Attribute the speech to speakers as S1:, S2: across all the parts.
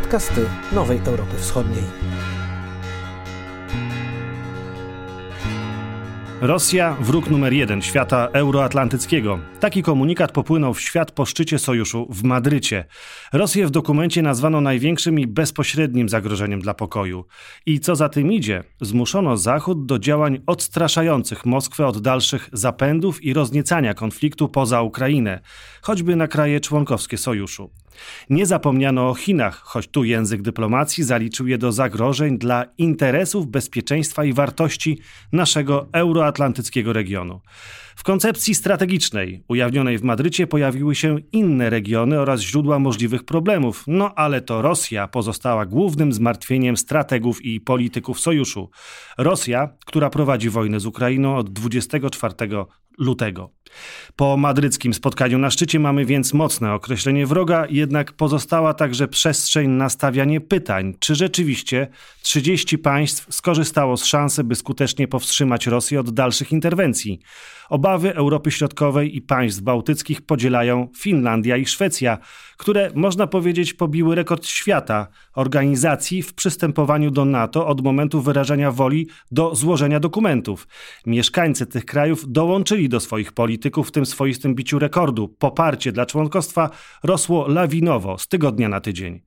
S1: podcasty Nowej Europy Wschodniej.
S2: Rosja wróg numer jeden świata euroatlantyckiego. Taki komunikat popłynął w świat po szczycie sojuszu w Madrycie. Rosję w dokumencie nazwano największym i bezpośrednim zagrożeniem dla pokoju. I co za tym idzie, zmuszono Zachód do działań odstraszających Moskwę od dalszych zapędów i rozniecania konfliktu poza Ukrainę, choćby na kraje członkowskie sojuszu. Nie zapomniano o Chinach, choć tu język dyplomacji zaliczył je do zagrożeń dla interesów, bezpieczeństwa i wartości naszego euroatlantyckiego regionu. W koncepcji strategicznej ujawnionej w Madrycie pojawiły się inne regiony oraz źródła możliwych problemów, no ale to Rosja pozostała głównym zmartwieniem strategów i polityków sojuszu. Rosja, która prowadzi wojnę z Ukrainą od 24 lutego. Po madryckim spotkaniu na szczycie mamy więc mocne określenie wroga, jednak pozostała także przestrzeń na stawianie pytań, czy rzeczywiście 30 państw skorzystało z szansy, by skutecznie powstrzymać Rosję od dalszych interwencji. Obawy Europy Środkowej i państw bałtyckich podzielają Finlandia i Szwecja, które można powiedzieć pobiły rekord świata organizacji w przystępowaniu do NATO od momentu wyrażania woli do złożenia dokumentów. Mieszkańcy tych krajów dołączyli do swoich polityków w tym swoistym biciu rekordu. Poparcie dla członkostwa rosło lawinowo z tygodnia na tydzień.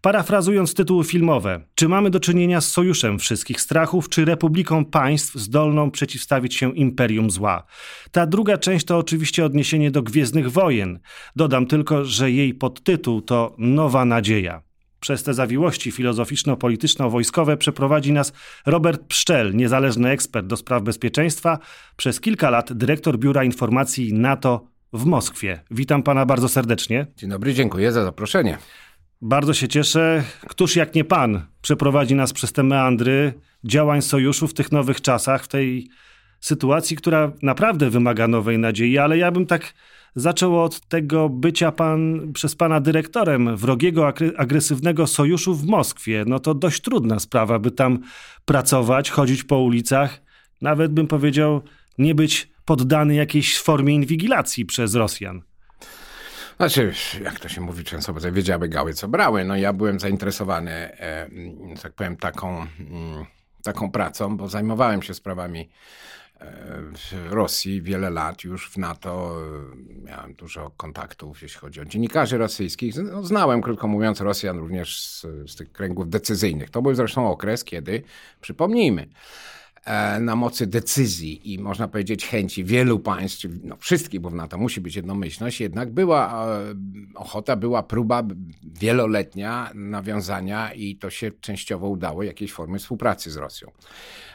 S2: Parafrazując tytuły filmowe, czy mamy do czynienia z sojuszem wszystkich strachów, czy republiką państw zdolną przeciwstawić się imperium zła? Ta druga część to oczywiście odniesienie do Gwiezdnych Wojen. Dodam tylko, że jej podtytuł to Nowa Nadzieja. Przez te zawiłości filozoficzno-polityczno-wojskowe przeprowadzi nas Robert Pszczel, niezależny ekspert do spraw bezpieczeństwa, przez kilka lat dyrektor Biura Informacji NATO w Moskwie. Witam pana bardzo serdecznie.
S3: Dzień dobry, dziękuję za zaproszenie.
S2: Bardzo się cieszę. Któż jak nie pan przeprowadzi nas przez te meandry działań sojuszu w tych nowych czasach, w tej sytuacji, która naprawdę wymaga nowej nadziei, ale ja bym tak zaczął od tego bycia pan przez pana dyrektorem wrogiego, agresywnego sojuszu w Moskwie. No to dość trudna sprawa, by tam pracować, chodzić po ulicach, nawet bym powiedział, nie być poddany jakiejś formie inwigilacji przez Rosjan.
S3: Znaczy, jak to się mówi często, bo wiedziały gały, co brały. No ja byłem zainteresowany, e, tak powiem, taką, mm, taką pracą, bo zajmowałem się sprawami Rosji wiele lat już w NATO. Miałem dużo kontaktów, jeśli chodzi o dziennikarzy rosyjskich. No, znałem, krótko mówiąc, Rosjan również z, z tych kręgów decyzyjnych. To był zresztą okres, kiedy, przypomnijmy, e, na mocy decyzji i można powiedzieć chęci wielu państw, no wszystkich, bo w NATO musi być jednomyślność, jednak była e, ochota, była próba wieloletnia nawiązania i to się częściowo udało, jakiejś formy współpracy z Rosją.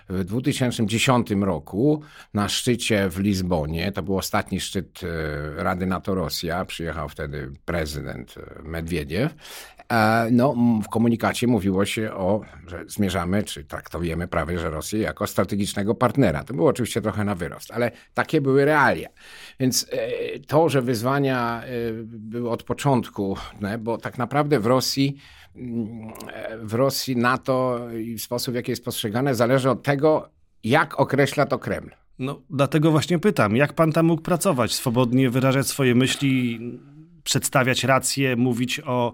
S3: W 2010 roku na szczycie w Lizbonie, to był ostatni szczyt e, Rady NATO-Rosja, przyjechał wtedy prezydent e, Medwiediew, e, no, w komunikacie mówiło się o, że zmierzamy, czy traktujemy prawie, że Rosję jako strategicznego partnera. To było oczywiście trochę na wyrost, ale takie były realia. Więc to, że wyzwania były od początku, bo tak naprawdę w Rosji w Rosji NATO i sposób, w jaki jest postrzegane, zależy od tego, jak określa to Kreml.
S2: No, dlatego właśnie pytam, jak pan tam mógł pracować, swobodnie wyrażać swoje myśli, przedstawiać racje, mówić o e,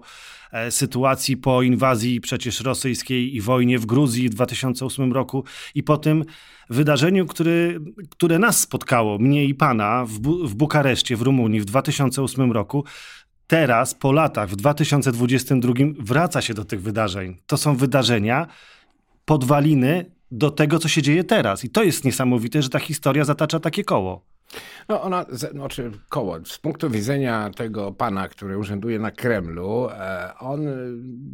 S2: sytuacji po inwazji przecież rosyjskiej i wojnie w Gruzji w 2008 roku i po tym wydarzeniu, który, które nas spotkało, mnie i pana, w, Bu w Bukareszcie w Rumunii w 2008 roku, teraz, po latach, w 2022, wraca się do tych wydarzeń. To są wydarzenia, podwaliny do tego, co się dzieje teraz. I to jest niesamowite, że ta historia zatacza takie koło.
S3: No ona, znaczy koło, z punktu widzenia tego pana, który urzęduje na Kremlu, e, on,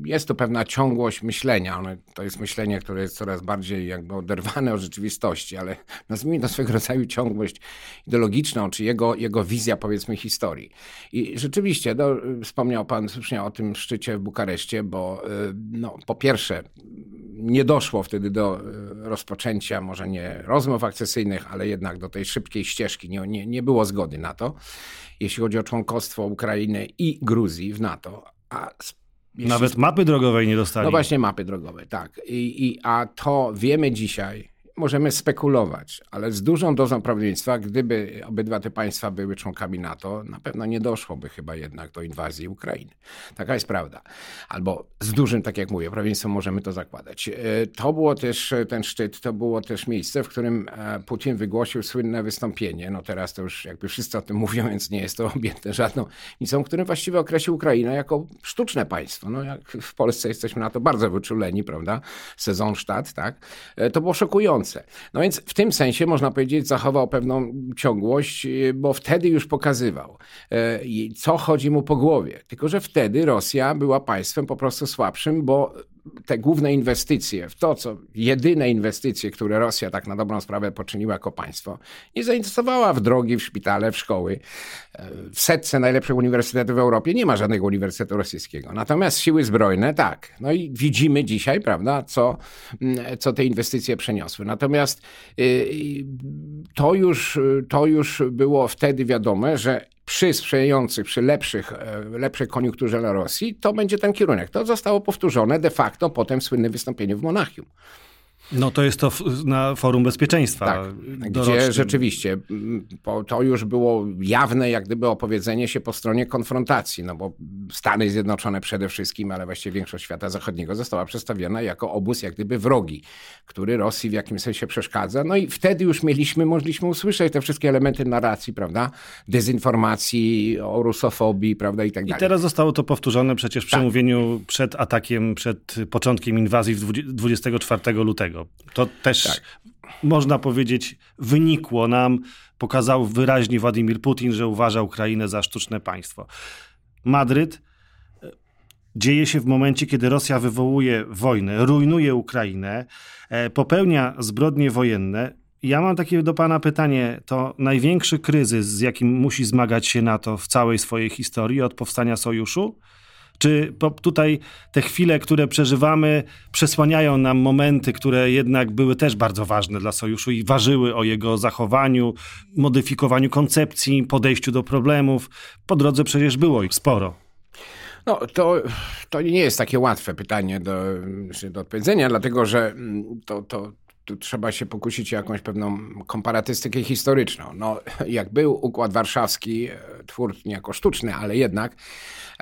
S3: jest to pewna ciągłość myślenia. On, to jest myślenie, które jest coraz bardziej jakby oderwane od rzeczywistości, ale nazwijmy to swego rodzaju ciągłość ideologiczną, czy jego, jego wizja powiedzmy historii. I rzeczywiście, no, wspomniał pan słusznie o tym szczycie w Bukareszcie, bo e, no, po pierwsze nie doszło wtedy do e, rozpoczęcia, może nie rozmów akcesyjnych, ale jednak do tej szybkiej ścieżki. Nie, nie, nie było zgody na to, jeśli chodzi o członkostwo Ukrainy i Gruzji w NATO. A
S2: jeśli... Nawet mapy drogowej nie dostali.
S3: No właśnie mapy drogowe, tak. I, i, a to wiemy dzisiaj, możemy spekulować, ale z dużą dozą prawdopodobieństwa, gdyby obydwa te państwa były członkami NATO, na pewno nie doszłoby chyba jednak do inwazji Ukrainy. Taka jest prawda. Albo z dużym, tak jak mówię, prawdopodobieństwem możemy to zakładać. E, to było też, ten szczyt, to było też miejsce, w którym e, Putin wygłosił słynne wystąpienie. No teraz to już jakby wszyscy o tym mówią, więc nie jest to objęte żadną nicą, w którym właściwie określił Ukrainę jako sztuczne państwo. No jak w Polsce jesteśmy na to bardzo wyczuleni, prawda? Sezon sztat, tak? E, to było szokujące. No więc w tym sensie można powiedzieć zachował pewną ciągłość, e, bo wtedy już pokazywał, e, co chodzi mu po głowie. Tylko, że wtedy Rosja była państwem po prostu słabszym, bo te główne inwestycje, w to, co jedyne inwestycje, które Rosja tak na dobrą sprawę poczyniła jako państwo, nie zainwestowała w drogi, w szpitale, w szkoły. W setce najlepszych uniwersytetów w Europie nie ma żadnego uniwersytetu rosyjskiego. Natomiast siły zbrojne tak. No i widzimy dzisiaj, prawda, co, co te inwestycje przeniosły. Natomiast y, to już, to już było wtedy wiadome, że przy sprzyjających, przy lepszych, e, lepszej koniunkturze dla Rosji, to będzie ten kierunek. To zostało powtórzone de facto potem w słynnym wystąpieniu w Monachium.
S2: No to jest to na Forum Bezpieczeństwa. Tak,
S3: gdzie rzeczywiście to już było jawne, jak gdyby opowiedzenie się po stronie konfrontacji, no bo Stany Zjednoczone przede wszystkim, ale właściwie większość świata zachodniego została przedstawiona jako obóz jak gdyby wrogi, który Rosji w jakimś sensie przeszkadza. No i wtedy już mieliśmy, mogliśmy usłyszeć te wszystkie elementy narracji, prawda? Dezinformacji, o rusofobii, prawda? I tak dalej.
S2: I teraz zostało to powtórzone przecież w tak. przemówieniu przed atakiem, przed początkiem inwazji 24 lutego. To też tak. można powiedzieć, wynikło nam, pokazał wyraźnie Władimir Putin, że uważa Ukrainę za sztuczne państwo. Madryt e, dzieje się w momencie, kiedy Rosja wywołuje wojnę, rujnuje Ukrainę, e, popełnia zbrodnie wojenne. Ja mam takie do Pana pytanie. To największy kryzys, z jakim musi zmagać się NATO w całej swojej historii od powstania sojuszu? Czy tutaj te chwile, które przeżywamy, przesłaniają nam momenty, które jednak były też bardzo ważne dla sojuszu i ważyły o jego zachowaniu, modyfikowaniu koncepcji, podejściu do problemów? Po drodze przecież było ich sporo.
S3: No, to, to nie jest takie łatwe pytanie do, do odpowiedzenia, dlatego że to, to, tu trzeba się pokusić o jakąś pewną komparatystykę historyczną. No, jak był Układ Warszawski, e, twór niejako sztuczny, ale jednak,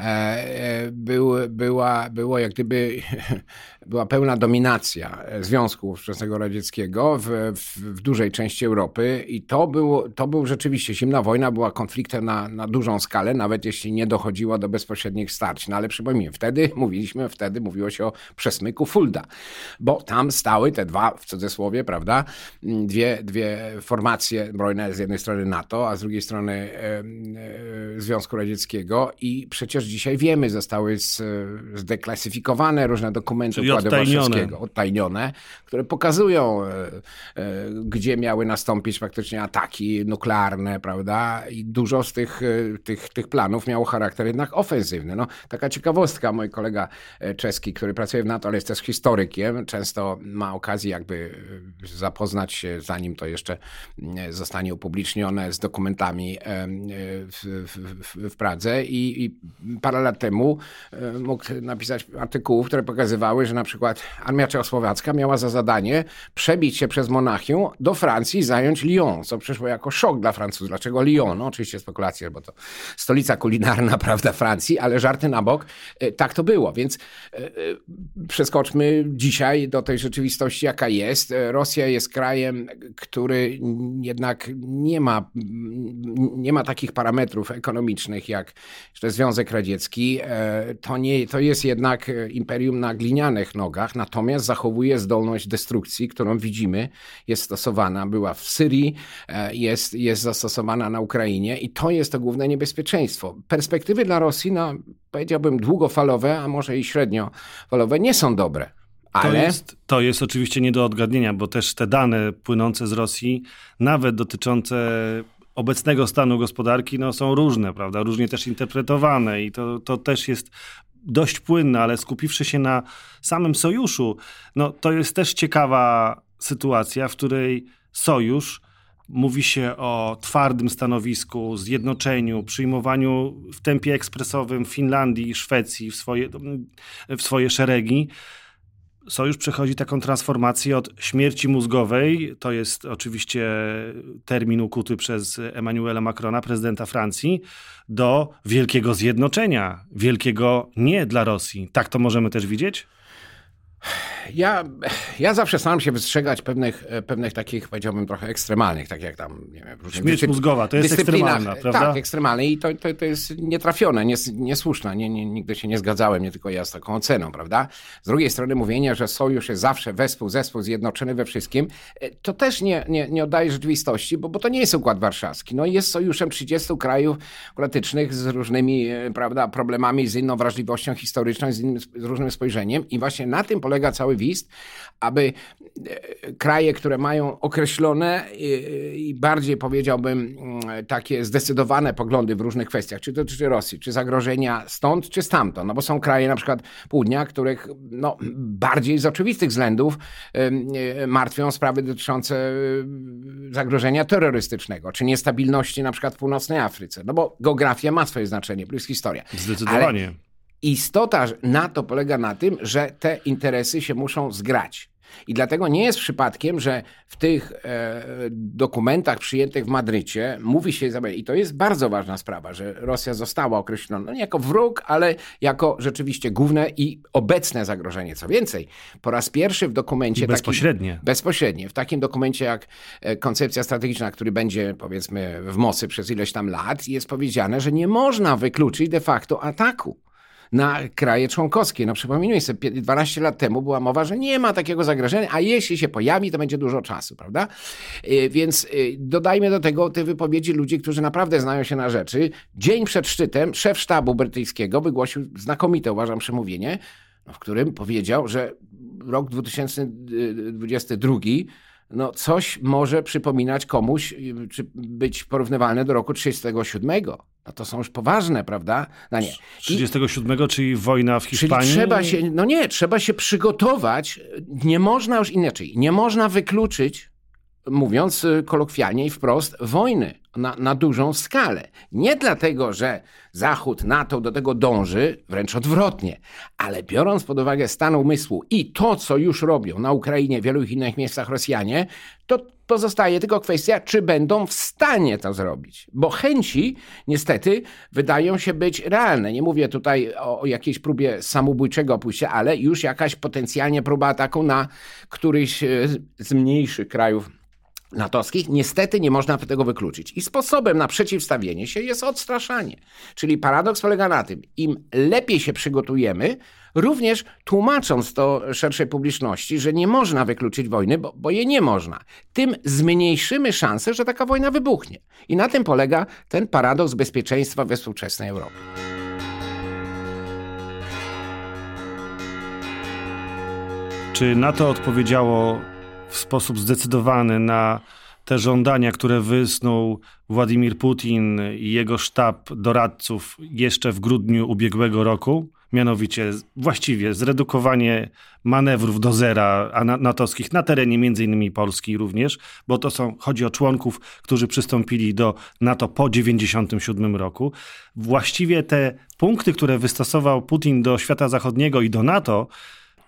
S3: E, e, był, była, było jak gdyby była pełna dominacja Związku Ówczesnego Radzieckiego w, w, w, dużej części Europy i to, było, to był rzeczywiście, zimna wojna była konfliktem na, na dużą skalę, nawet jeśli nie dochodziło do bezpośrednich starć. No ale przypomnijmy, wtedy mówiliśmy, wtedy mówiło się o przesmyku Fulda, bo tam stały te dwa, w cudzysłowie, prawda, dwie, dwie formacje zbrojne z jednej strony NATO, a z drugiej strony e, e, Związku Radzieckiego i przecież dzisiaj wiemy, zostały zdeklasyfikowane różne dokumenty Układu odtajnione. Warszawskiego, odtajnione, które pokazują, e, gdzie miały nastąpić faktycznie ataki nuklearne, prawda? I dużo z tych, tych, tych planów miało charakter jednak ofensywny. No, taka ciekawostka, mój kolega czeski, który pracuje w NATO, ale jest też historykiem, często ma okazję jakby zapoznać się, zanim to jeszcze zostanie upublicznione, z dokumentami w, w, w Pradze i, i parę lat temu mógł napisać artykułów, które pokazywały, że na przykład armia czechosłowacka miała za zadanie przebić się przez Monachium do Francji i zająć Lyon, co przyszło jako szok dla Francuzów. Dlaczego Lyon? No oczywiście spekulacje, bo to stolica kulinarna, prawda, Francji, ale żarty na bok, e, tak to było. Więc e, e, przeskoczmy dzisiaj do tej rzeczywistości, jaka jest. Rosja jest krajem, który jednak nie ma, nie ma takich parametrów ekonomicznych jak Związek Radziecki. To, nie, to jest jednak imperium na glinianych nogach, natomiast zachowuje zdolność destrukcji, którą widzimy, jest stosowana, była w Syrii, e, jest, jest zastosowana na Ukrainie i to jest to główne niebezpieczeństwo. Perspektywy dla Rosji, no, powiedziałbym długofalowe, a może i średniofalowe, nie są dobre. Ale...
S2: To, jest, to jest oczywiście nie do odgadnienia, bo też te dane płynące z Rosji, nawet dotyczące obecnego stanu gospodarki, no, są różne, prawda? Różnie też interpretowane i to, to też jest dość płynne, ale skupiwszy się na samym sojuszu, no to jest też ciekawa sytuacja, w której sojusz mówi się o twardym stanowisku, zjednoczeniu, przyjmowaniu w tempie ekspresowym Finlandii i Szwecji w swoje, w swoje szeregi. Sojusz przechodzi taką transformację od śmierci mózgowej, to jest oczywiście termin ukuty przez Emmanuela Macrona, prezydenta Francji, do wielkiego zjednoczenia, wielkiego nie dla Rosji. Tak to możemy też widzieć?
S3: Ja, ja zawsze staram się wystrzegać pewnych, pewnych takich, powiedziałbym, trochę ekstremalnych, tak jak tam, nie wiem,
S2: Śmierć mózgowa, to jest ekstremalna, prawda?
S3: Tak, ekstremalne i to, to, to jest nietrafione, nies, niesłuszne. Nie, nie, nigdy się nie zgadzałem, nie tylko ja z taką oceną, prawda? Z drugiej strony mówienie, że sojusz jest zawsze wespół, zespół zjednoczony we wszystkim, e, to też nie, nie, nie oddaje rzeczywistości, bo, bo to nie jest Układ Warszawski. No jest sojuszem 30 krajów demokratycznych z różnymi, e, prawda, problemami, z inną wrażliwością historyczną, z, innym, z różnym spojrzeniem i właśnie na tym polega cały wist, aby e, kraje, które mają określone i bardziej powiedziałbym mm, takie zdecydowane poglądy w różnych kwestiach, czy to dotyczy Rosji, czy zagrożenia stąd, czy stamtąd, no bo są kraje na przykład południa, których no, bardziej z oczywistych względów e, martwią sprawy dotyczące e, zagrożenia terrorystycznego, czy niestabilności na przykład w północnej Afryce, no bo geografia ma swoje znaczenie, plus historia.
S2: Zdecydowanie. Ale
S3: istota na to polega na tym, że te interesy się muszą zgrać. I dlatego nie jest przypadkiem, że w tych e, dokumentach przyjętych w Madrycie mówi się, i to jest bardzo ważna sprawa, że Rosja została określona no nie jako wróg, ale jako rzeczywiście główne i obecne zagrożenie. Co więcej, po raz pierwszy w dokumencie.
S2: Bezpośrednie.
S3: Takim, bezpośrednie. W takim dokumencie jak e, koncepcja strategiczna, który będzie powiedzmy w mocy przez ileś tam lat, jest powiedziane, że nie można wykluczyć de facto ataku na kraje członkowskie. No przypomnijmy sobie, 12 lat temu była mowa, że nie ma takiego zagrożenia, a jeśli się pojawi, to będzie dużo czasu, prawda? Y, więc y, dodajmy do tego te wypowiedzi ludzi, którzy naprawdę znają się na rzeczy. Dzień przed szczytem szef sztabu brytyjskiego wygłosił znakomite, uważam, przemówienie, w którym powiedział, że rok 2022 no coś może przypominać komuś, czy być porównywalne do roku 37. No to są już poważne, prawda? No nie.
S2: 37, czyli wojna w Hiszpanii?
S3: Czyli trzeba się, no nie, trzeba się przygotować. Nie można już inaczej, nie można wykluczyć, mówiąc kolokwialnie i wprost, wojny na, na dużą skalę. Nie dlatego, że Zachód, NATO do tego dąży, wręcz odwrotnie, ale biorąc pod uwagę stan umysłu i to, co już robią na Ukrainie, w wielu innych miejscach Rosjanie, to pozostaje tylko kwestia, czy będą w stanie to zrobić. Bo chęci, niestety, wydają się być realne. Nie mówię tutaj o, o jakiejś próbie samobójczego pójścia, ale już jakaś potencjalnie próba ataku na któryś e, z mniejszych krajów natowskich, niestety nie można tego wykluczyć. I sposobem na przeciwstawienie się jest odstraszanie. Czyli paradoks polega na tym, im lepiej się przygotujemy, również tłumacząc to szerszej publiczności, że nie można wykluczyć wojny, bo, bo je nie można, tym zmniejszymy szansę, że taka wojna wybuchnie. I na tym polega ten paradoks bezpieczeństwa we współczesnej Europie.
S2: Czy na to odpowiedziało w sposób zdecydowany na te żądania, które wysnuł Władimir Putin i jego sztab doradców jeszcze w grudniu ubiegłego roku, mianowicie właściwie zredukowanie manewrów do zera natowskich na terenie innymi Polski również, bo to są, chodzi o członków, którzy przystąpili do NATO po 1997 roku. Właściwie te punkty, które wystosował Putin do świata zachodniego i do NATO,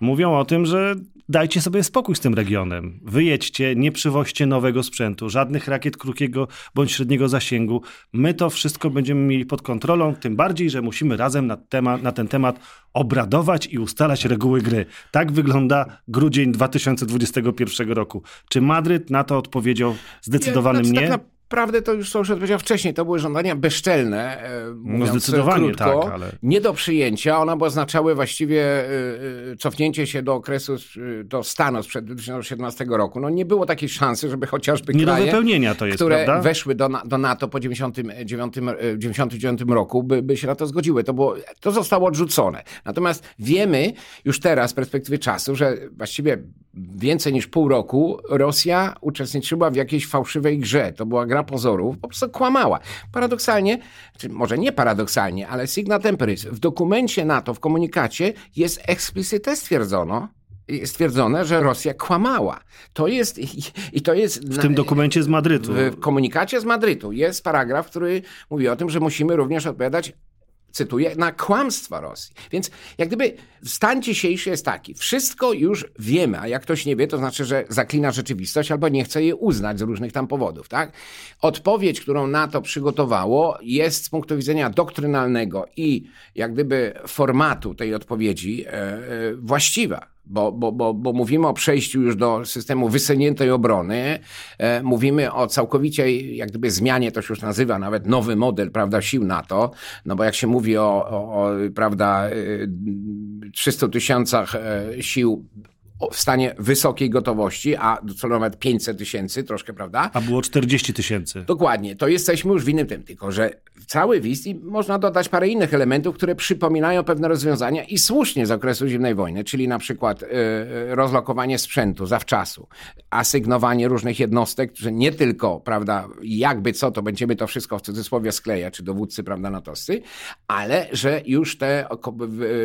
S2: mówią o tym, że dajcie sobie spokój z tym regionem. Wyjedźcie, nie przywoźcie nowego sprzętu, żadnych rakiet krótkiego bądź średniego zasięgu. My to wszystko będziemy mieli pod kontrolą, tym bardziej, że musimy razem na, temat, na ten temat obradować i ustalać reguły gry. Tak wygląda grudzień 2021 roku. Czy Madryt na to odpowiedział zdecydowanym
S3: znaczy,
S2: nie?
S3: Tak naprawdę to już to już odpowiedział wcześniej, to były żądania bezczelne, e, no zdecydowanie krótko, tak, ale... nie do przyjęcia, one oznaczały właściwie e, e, cofnięcie się do okresu, do stanu sprzed 2017 roku. No nie było takiej szansy, żeby chociażby
S2: nie
S3: kraje,
S2: do wypełnienia to jest,
S3: które
S2: prawda?
S3: weszły do, do NATO po 1999 roku, by, by się na to zgodziły. To, było, to zostało odrzucone. Natomiast wiemy już teraz z perspektywy czasu, że właściwie więcej niż pół roku Rosja uczestniczyła w jakiejś fałszywej grze. To była gra pozorów po prostu kłamała. Paradoksalnie, czy może nie paradoksalnie, ale signa temperis, w dokumencie NATO, w komunikacie jest eksplicyte stwierdzono, stwierdzone, że Rosja kłamała. To jest i, i to jest
S2: w tym dokumencie z Madrytu.
S3: W komunikacie z Madrytu jest paragraf, który mówi o tym, że musimy również odpowiadać cytuję, na kłamstwa Rosji. Więc jak gdyby stan dzisiejszy jest taki, wszystko już wiemy, a jak ktoś nie wie, to znaczy, że zaklina rzeczywistość albo nie chce jej uznać z różnych tam powodów, tak? Odpowiedź, którą NATO przygotowało jest z punktu widzenia doktrynalnego i jak gdyby formatu tej odpowiedzi e, e, właściwa bo, bo, bo, bo mówimy o przejściu już do systemu wysuniętej obrony, e, mówimy o całkowicie jak gdyby zmianie, to się już nazywa nawet nowy model, prawda, sił NATO, no bo jak się mówi o, o, o prawda, 300 e, tysiącach e, sił w stanie wysokiej gotowości, a co nawet 500 tysięcy, troszkę, prawda?
S2: A było 40 tysięcy.
S3: Dokładnie, to jesteśmy już w innym tym, tylko że cały WIS i można dodać parę innych elementów, które przypominają pewne rozwiązania i słusznie z okresu zimnej wojny, czyli na przykład y, rozlokowanie sprzętu zawczasu, asygnowanie różnych jednostek, że nie tylko, prawda, jakby co, to będziemy to wszystko w cudzysłowie sklejać, czy dowódcy, prawda, natowscy, ale że już te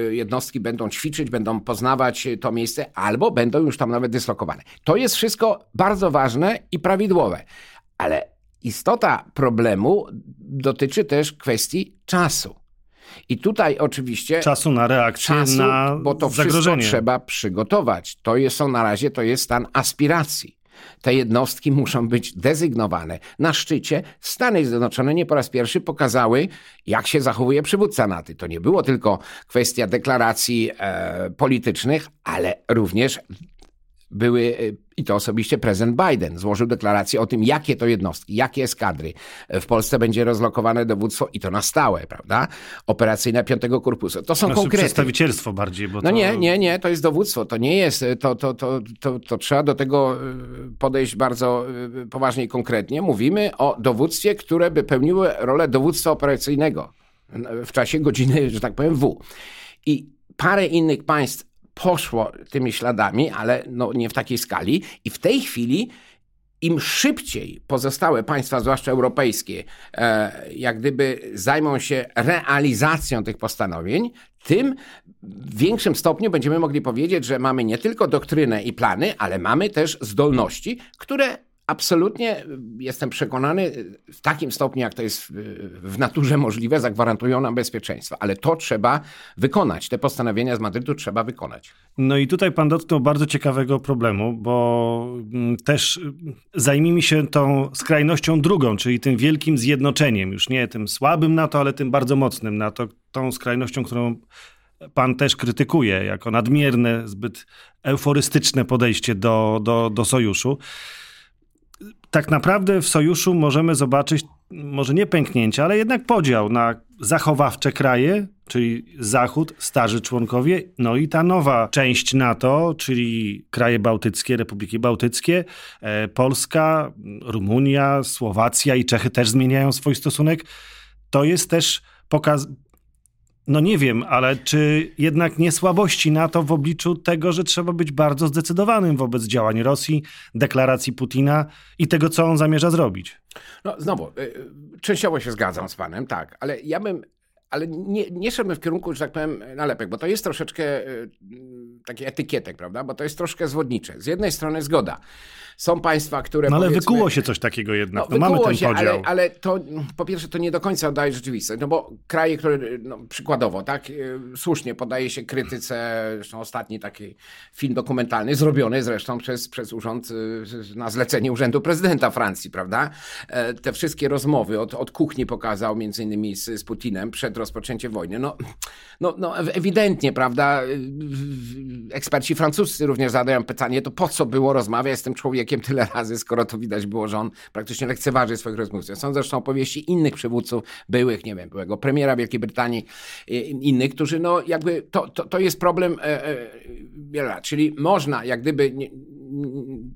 S3: jednostki będą ćwiczyć, będą poznawać to miejsce, albo będą już tam nawet dyslokowane. To jest wszystko bardzo ważne i prawidłowe, ale istota problemu dotyczy też kwestii czasu. I tutaj oczywiście.
S2: Czasu na reakcję czasu, na
S3: bo to
S2: zagrożenie.
S3: wszystko trzeba przygotować. To jest są na razie to jest stan aspiracji. Te jednostki muszą być dezygnowane. Na szczycie Stany Zjednoczone nie po raz pierwszy pokazały, jak się zachowuje przywódca NATO. To nie było tylko kwestia deklaracji e, politycznych, ale również były, e, i to osobiście prezydent Biden złożył deklarację o tym, jakie to jednostki, jakie eskadry w Polsce będzie rozlokowane dowództwo i to na stałe, prawda? Operacyjne piątego korpusu. To są znaczy konkrety.
S2: przedstawicielstwo bardziej, bo
S3: No
S2: to...
S3: nie, nie, nie, to jest dowództwo, to nie jest, to, to, to, to, to trzeba do tego e, podejść bardzo e, poważnie i konkretnie. Mówimy o dowództwie, które by pełniły rolę dowództwa operacyjnego w czasie godziny, że tak powiem, W. I parę innych państw poszło tymi śladami, ale no nie w takiej skali. I w tej chwili im szybciej pozostałe państwa, zwłaszcza europejskie, e, jak gdyby zajmą się realizacją tych postanowień, tym w większym stopniu będziemy mogli powiedzieć, że mamy nie tylko doktrynę i plany, ale mamy też zdolności, które absolutnie jestem przekonany, w takim stopniu, jak to jest w naturze możliwe, zagwarantują nam bezpieczeństwo. Ale to trzeba wykonać. Te postanowienia z Madrytu trzeba wykonać.
S2: No i tutaj pan dotknął bardzo ciekawego problemu, bo mm, też zajmijmy się tą skrajnością drugą, czyli tym wielkim zjednoczeniem. Już nie tym słabym NATO, ale tym bardzo mocnym NATO. Tą skrajnością, którą pan też krytykuje jako nadmierne, zbyt euforystyczne podejście do, do, do sojuszu tak naprawdę w sojuszu możemy zobaczyć może nie pęknięcie, ale jednak podział na zachowawcze kraje, czyli Zachód, starzy członkowie, no i ta nowa część NATO, czyli kraje bałtyckie, republiki bałtyckie, e, Polska, Rumunia, Słowacja i Czechy też zmieniają swój stosunek. To jest też pokaz, no nie wiem, ale czy jednak nie słabości NATO w obliczu tego, że trzeba być bardzo zdecydowanym wobec działań Rosji, deklaracji Putina i tego, co on zamierza zrobić?
S3: No znowu, y, y, częściowo się zgadzam z panem, tak, ale ja bym ale nie, nie szedłbym w kierunku, że tak powiem, nalepek, bo to jest troszeczkę y, taki etykietek, prawda? Bo to jest troszkę zwodnicze. Z jednej strony zgoda. Są państwa, które.
S2: No ale wykuło się coś takiego jednak. No, no mamy ten się,
S3: podział. Ale, ale, to po pierwsze to nie do końca oddaje rzeczywistość. No bo kraje, które no, przykładowo, tak, y, słusznie podaje się krytyce, zresztą ostatni taki film dokumentalny, zrobiony zresztą przez, przez urząd y, na zlecenie Urzędu Prezydenta Francji, prawda? E, te wszystkie rozmowy od, od kuchni pokazał między innymi z, z Putinem przed rozpoczęciem wojny. No, no, no ewidentnie, prawda? Eksperci francuscy również zadają pytanie, to po co było rozmawiać z tym człowiekiem, tyle razy, skoro to widać było, że on praktycznie lekceważy swoich rozmówców. Są zresztą opowieści innych przywódców, byłych, nie wiem, byłego premiera Wielkiej Brytanii, innych, którzy no jakby, to, to, to jest problem e, e, wiele lat, czyli można jak gdyby...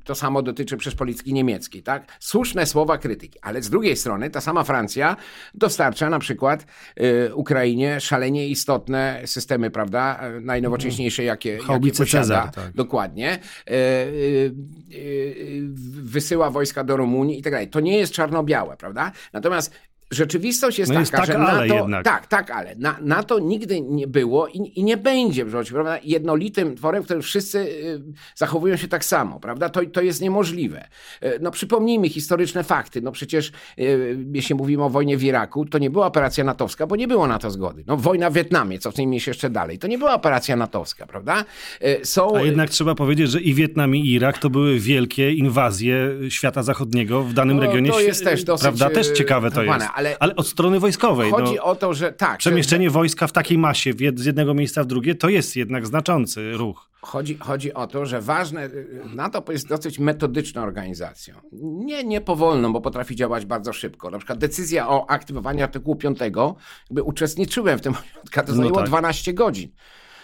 S3: To samo dotyczy przez polityki niemieckiej, tak? Słuszne słowa krytyki, ale z drugiej strony ta sama Francja dostarcza na przykład y, Ukrainie szalenie istotne systemy, prawda? Najnowocześniejsze, jakie, jakie posiada. Cezar, tak. Dokładnie. Y, y, y wysyła wojska do Rumunii i tak dalej. To nie jest czarno-białe, prawda? Natomiast rzeczywistość jest
S2: no
S3: taka,
S2: jest tak,
S3: że
S2: ale
S3: NATO,
S2: jednak.
S3: tak, tak, ale na, NATO nigdy nie było i, i nie będzie prawda, jednolitym tworem, w którym wszyscy y, zachowują się tak samo, prawda? To, to jest niemożliwe. Y, no przypomnijmy historyczne fakty. No przecież y, jeśli mówimy o wojnie w Iraku, to nie była operacja natowska, bo nie było na to zgody. No wojna w Wietnamie, cofnijmy się jeszcze dalej, to nie była operacja natowska, prawda?
S2: Y, są... A jednak trzeba powiedzieć, że i Wietnam i Irak to były wielkie inwazje świata zachodniego w danym no, regionie.
S3: To jest też dosyć...
S2: Prawda? Też ciekawe to jest. Ale, ale od strony wojskowej.
S3: Chodzi no, o to, że tak.
S2: Przemieszczenie
S3: że...
S2: wojska w takiej masie z jednego miejsca w drugie to jest jednak znaczący ruch.
S3: Chodzi, chodzi o to, że ważne, NATO jest dosyć metodyczną organizacją. Nie, nie powolną, bo potrafi działać bardzo szybko. Na przykład decyzja o aktywowaniu artykułu 5, jakby uczestniczyłem w tym, to zajęło no tak. 12 godzin.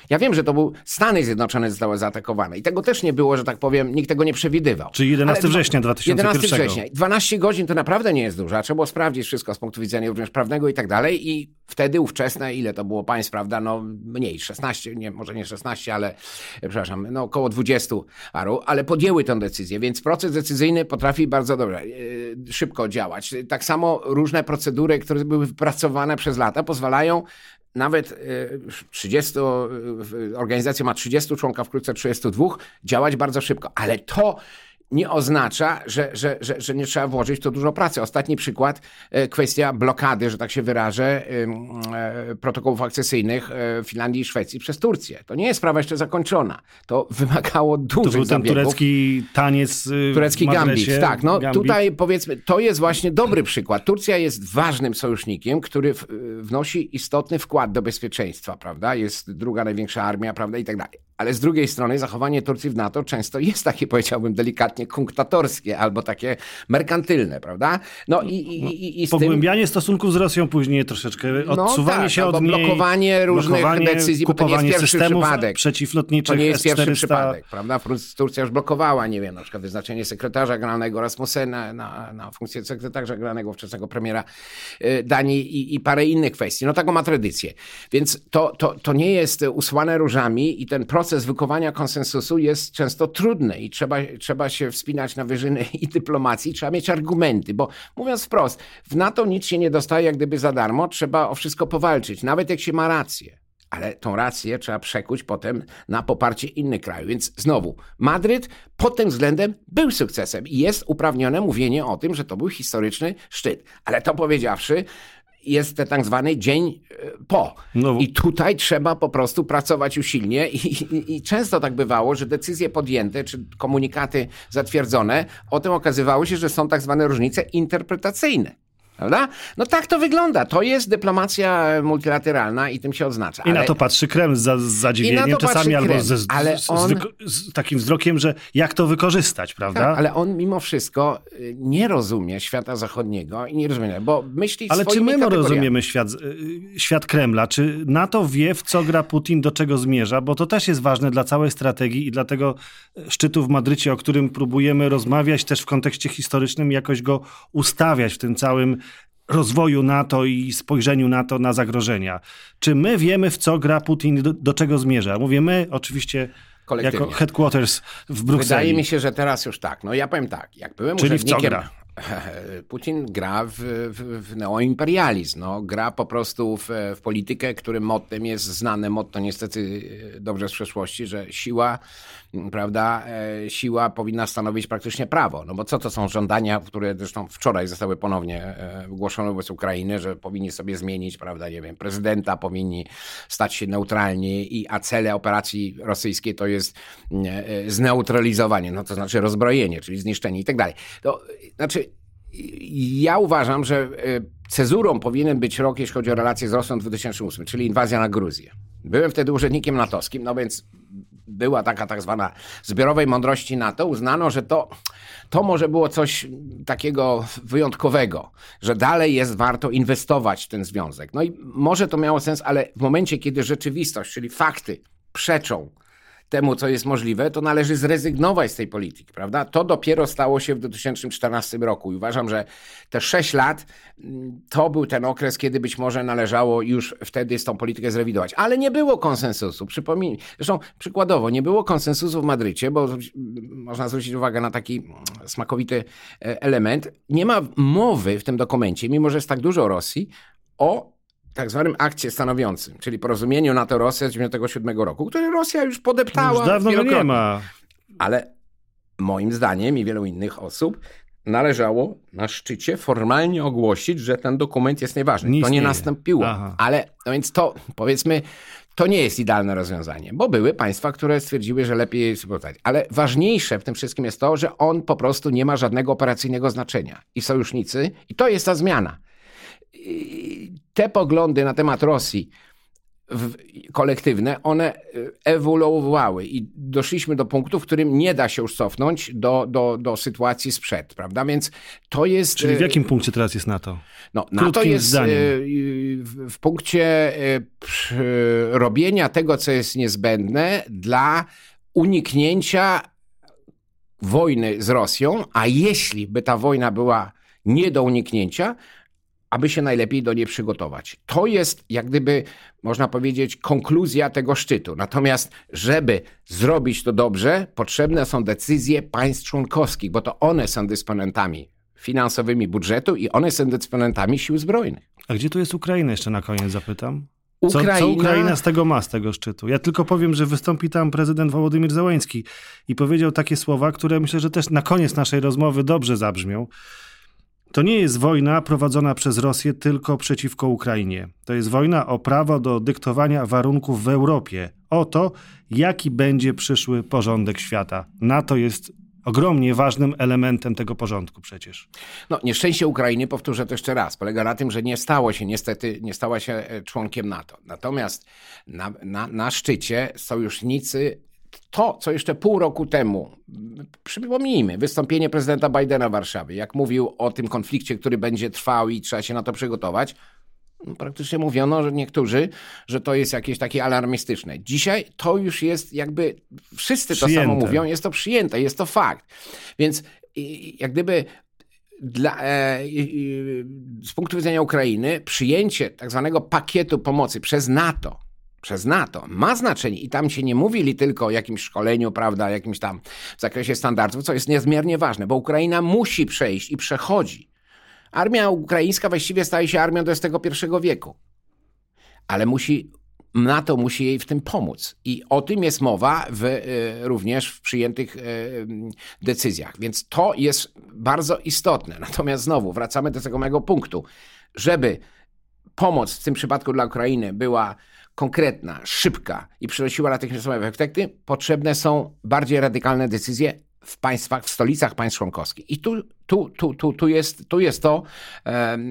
S3: Ja wiem, że to był Stany Zjednoczone zostały zaatakowane i tego też nie było, że tak powiem, nikt tego nie przewidywał.
S2: Czyli 11 Ale września 2001. 11 września.
S3: 12 godzin to naprawdę nie jest dużo, trzeba było sprawdzić wszystko z punktu widzenia również prawnego i tak dalej i wtedy ówczesne, ile to było państw, prawda, no mniej, 16, nie, może nie 16, ale przepraszam, no około 20 aru, ale podjęły tę decyzję, więc proces decyzyjny potrafi bardzo dobrze, yy, szybko działać. Tak samo różne procedury, które były wypracowane przez lata pozwalają nawet 30, y, organizacja ma 30 członków, wkrótce 32, działać bardzo szybko. Ale to nie oznacza, że, że, że, że nie trzeba włożyć to dużo pracy. Ostatni przykład, e, kwestia blokady, że tak się wyrażę, e, protokołów akcesyjnych e, Finlandii i Szwecji przez Turcję. To nie jest sprawa jeszcze zakończona. To wymagało dużych To był ten
S2: zabiegów. turecki taniec y,
S3: Turecki gambit, tak. No gambit. tutaj powiedzmy, to jest właśnie dobry przykład. Turcja jest ważnym sojusznikiem, który wnosi istotny wkład do bezpieczeństwa, prawda? Jest druga największa armia, prawda, i tak dalej. Ale z drugiej strony zachowanie Turcji w NATO często jest takie, powiedziałbym delikatnie, kunktatorskie albo takie merkantylne, prawda?
S2: No i, i, i, Pogłębianie tym... stosunków z Rosją później troszeczkę, no odsuwanie no tak, się od niej.
S3: blokowanie różnych blokowanie, decyzji, bo to nie jest pierwszy przypadek.
S2: przeciwlotniczych
S3: To nie jest pierwszy przypadek, prawda? Turcja już blokowała, nie wiem, na przykład wyznaczenie sekretarza generalnego Rasmussena na, na funkcję sekretarza generalnego wczesnego premiera y, Danii i, i parę innych kwestii. No taką ma tradycję. Więc to, to, to nie jest usłane różami i ten proces proces wykowania konsensusu jest często trudny i trzeba, trzeba się wspinać na wyżyny i dyplomacji, trzeba mieć argumenty, bo mówiąc wprost, w NATO nic się nie dostaje jak gdyby za darmo, trzeba o wszystko powalczyć, nawet jak się ma rację. Ale tą rację trzeba przekuć potem na poparcie innych krajów. Więc znowu, Madryt pod tym względem był sukcesem i jest uprawnione mówienie o tym, że to był historyczny szczyt. Ale to powiedziawszy, jest ten tak zwany dzień e, po. No. I tutaj trzeba po prostu pracować usilnie I, i, i, często tak bywało, że decyzje podjęte, czy komunikaty zatwierdzone, o tym okazywało się, że są tak zwane różnice interpretacyjne. Prawda? No tak to wygląda. To jest dyplomacja multilateralna i tym się odznacza.
S2: I ale... na to patrzy Kreml z zadziwieniem czasami albo ze,
S3: ale on...
S2: z, z, takim wzrokiem, że jak to wykorzystać, prawda?
S3: Tak, ale on mimo wszystko y, nie rozumie świata zachodniego i nie rozumie, bo myśli
S2: Ale czy my rozumiemy świat, y, świat Kremla? Czy NATO wie, w co gra Putin, do czego zmierza? Bo to też jest ważne dla całej strategii i dla tego szczytu w Madrycie, o którym próbujemy rozmawiać też w kontekście historycznym, jakoś go ustawiać w tym całym rozwoju NATO i spojrzeniu NATO na zagrożenia. Czy my wiemy, w co gra Putin, do, do czego zmierza? Mówię my, oczywiście jako headquarters w Brukseli.
S3: Wydaje mi się, że teraz już tak. No ja powiem tak, jak byłem
S2: Czyli
S3: urzędnikiem...
S2: w co gra?
S3: Putin gra w, w, w neoimperializm, no, gra po prostu w, w politykę, którym mottem jest znane motto niestety dobrze z przeszłości, że siła, prawda, e, siła powinna stanowić praktycznie prawo. No bo co to są żądania, które zresztą wczoraj zostały ponownie e, wygłoszone wobec Ukrainy, że powinni sobie zmienić, prawda, nie wiem, prezydenta, powinni stać się neutralni, i, a cele operacji rosyjskiej to jest e, zneutralizowanie, no to znaczy rozbrojenie, czyli zniszczenie i tak dalej. To znaczy ja uważam, że e, cezurą powinien być rok, jeśli chodzi o relacje z Rosją 2008, czyli inwazja na Gruzję. Byłem wtedy urzędnikiem natowskim, no więc była taka tak zwana zbiorowej mądrości NATO. Uznano, że to, to może było coś takiego wyjątkowego, że dalej jest warto inwestować w ten związek. No i może to miało sens, ale w momencie, kiedy rzeczywistość, czyli fakty przeczą temu, co jest możliwe, to należy zrezygnować z tej polityki, prawda? To dopiero stało się w 2014 roku i uważam, że te 6 lat mm, to był ten okres, kiedy być może należało już wtedy z tą politykę zrewidować. Ale nie było konsensusu. Przypomnij, zresztą przykładowo, nie było konsensusu w Madrycie, bo można zwrócić uwagę na taki smakowity e, element. Nie ma mowy w tym dokumencie, mimo że jest tak dużo Rosji, o tak zwanym akcie stanowiącym, czyli porozumieniu NATO-Rosja z 1997 roku, które Rosja już podeptała.
S2: Już dawno nie ma.
S3: Ale moim zdaniem i wielu innych osób należało na szczycie formalnie ogłosić, że ten dokument jest nieważny. Nie to nie nastąpiło. Aha. Ale no więc to powiedzmy, to nie jest idealne rozwiązanie, bo były państwa, które stwierdziły, że lepiej jest współpracować. Ale ważniejsze w tym wszystkim jest to, że on po prostu nie ma żadnego operacyjnego znaczenia. I sojusznicy, i to jest ta zmiana te poglądy na temat Rosji kolektywne, one e, ewoluowały i doszliśmy do punktu, w którym nie da się już cofnąć do, do, do sytuacji sprzed, prawda? Więc to jest...
S2: Czyli w e, jakim punkcie teraz jest NATO?
S3: No, NATO jest e, zdaniem. w punkcie robienia tego, co jest niezbędne dla uniknięcia wojny z Rosją, a jeśli by ta wojna była nie do uniknięcia, aby się najlepiej do niej przygotować. To jest, jak gdyby, można powiedzieć, konkluzja tego szczytu. Natomiast, żeby zrobić to dobrze, potrzebne są decyzje państw członkowskich, bo to one są dysponentami finansowymi budżetu i one są dysponentami sił zbrojnych.
S2: A gdzie tu jest Ukraina? Jeszcze na koniec zapytam. Ukraina... Co, co Ukraina z tego ma, z tego szczytu? Ja tylko powiem, że wystąpi tam prezydent Wołodymyr Załański i powiedział takie słowa, które myślę, że też na koniec naszej rozmowy dobrze zabrzmią. To nie jest wojna prowadzona przez Rosję tylko przeciwko Ukrainie. To jest wojna o prawo do dyktowania warunków w Europie, o to, jaki będzie przyszły porządek świata. NATO jest ogromnie ważnym elementem tego porządku przecież.
S3: No, nieszczęście Ukrainy, powtórzę to jeszcze raz, polega na tym, że nie stało się, niestety, nie stała się e, członkiem NATO. Natomiast na, na, na szczycie sojusznicy to, co jeszcze pół roku temu, przypomnijmy, wystąpienie prezydenta Bidena w Warszawie, jak mówił o tym konflikcie, który będzie trwał i trzeba się na to przygotować, no, praktycznie mówiono, że niektórzy, że to jest jakieś takie alarmistyczne. Dzisiaj to już jest jakby, wszyscy to przyjęte. samo mówią, jest to przyjęte, jest to fakt. Więc jak gdyby dla, e, z punktu widzenia Ukrainy przyjęcie tak zwanego pakietu pomocy przez NATO przez NATO ma znaczenie i tam się nie mówili tylko o jakimś szkoleniu, prawda, jakimś tam w zakresie standardów, co jest niezmiernie ważne, bo Ukraina musi przejść i przechodzi. Armia ukraińska właściwie staje się armią XXI wieku, ale musi NATO musi jej w tym pomóc. I o tym jest mowa w, y, również w przyjętych y, decyzjach. Więc to jest bardzo istotne. Natomiast znowu wracamy do tego mojego punktu. Żeby pomoc w tym przypadku dla Ukrainy była konkretna, szybka i przynosiła natychmiastowe efekty, potrzebne są bardziej radykalne decyzje w państwach, w stolicach państw członkowskich. I tu, tu, tu, tu, tu, jest, tu jest to,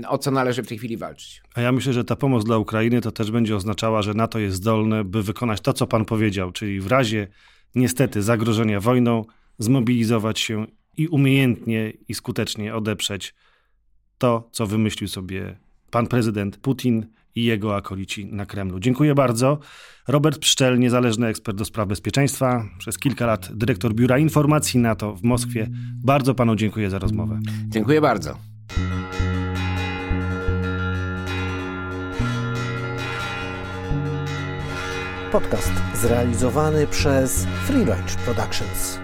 S3: o co należy w tej chwili walczyć.
S2: A ja myślę, że ta pomoc dla Ukrainy to też będzie oznaczała, że NATO jest zdolne, by wykonać to, co pan powiedział, czyli w razie niestety zagrożenia wojną, zmobilizować się i umiejętnie i skutecznie odeprzeć to, co wymyślił sobie pan prezydent Putin i jego akolici na Kremlu. Dziękuję bardzo. Robert Pszczel, niezależny ekspert do spraw bezpieczeństwa, przez kilka lat dyrektor Biura Informacji NATO w Moskwie. Bardzo panu dziękuję za rozmowę.
S3: Dziękuję bardzo.
S1: Podcast zrealizowany przez Free Range Productions.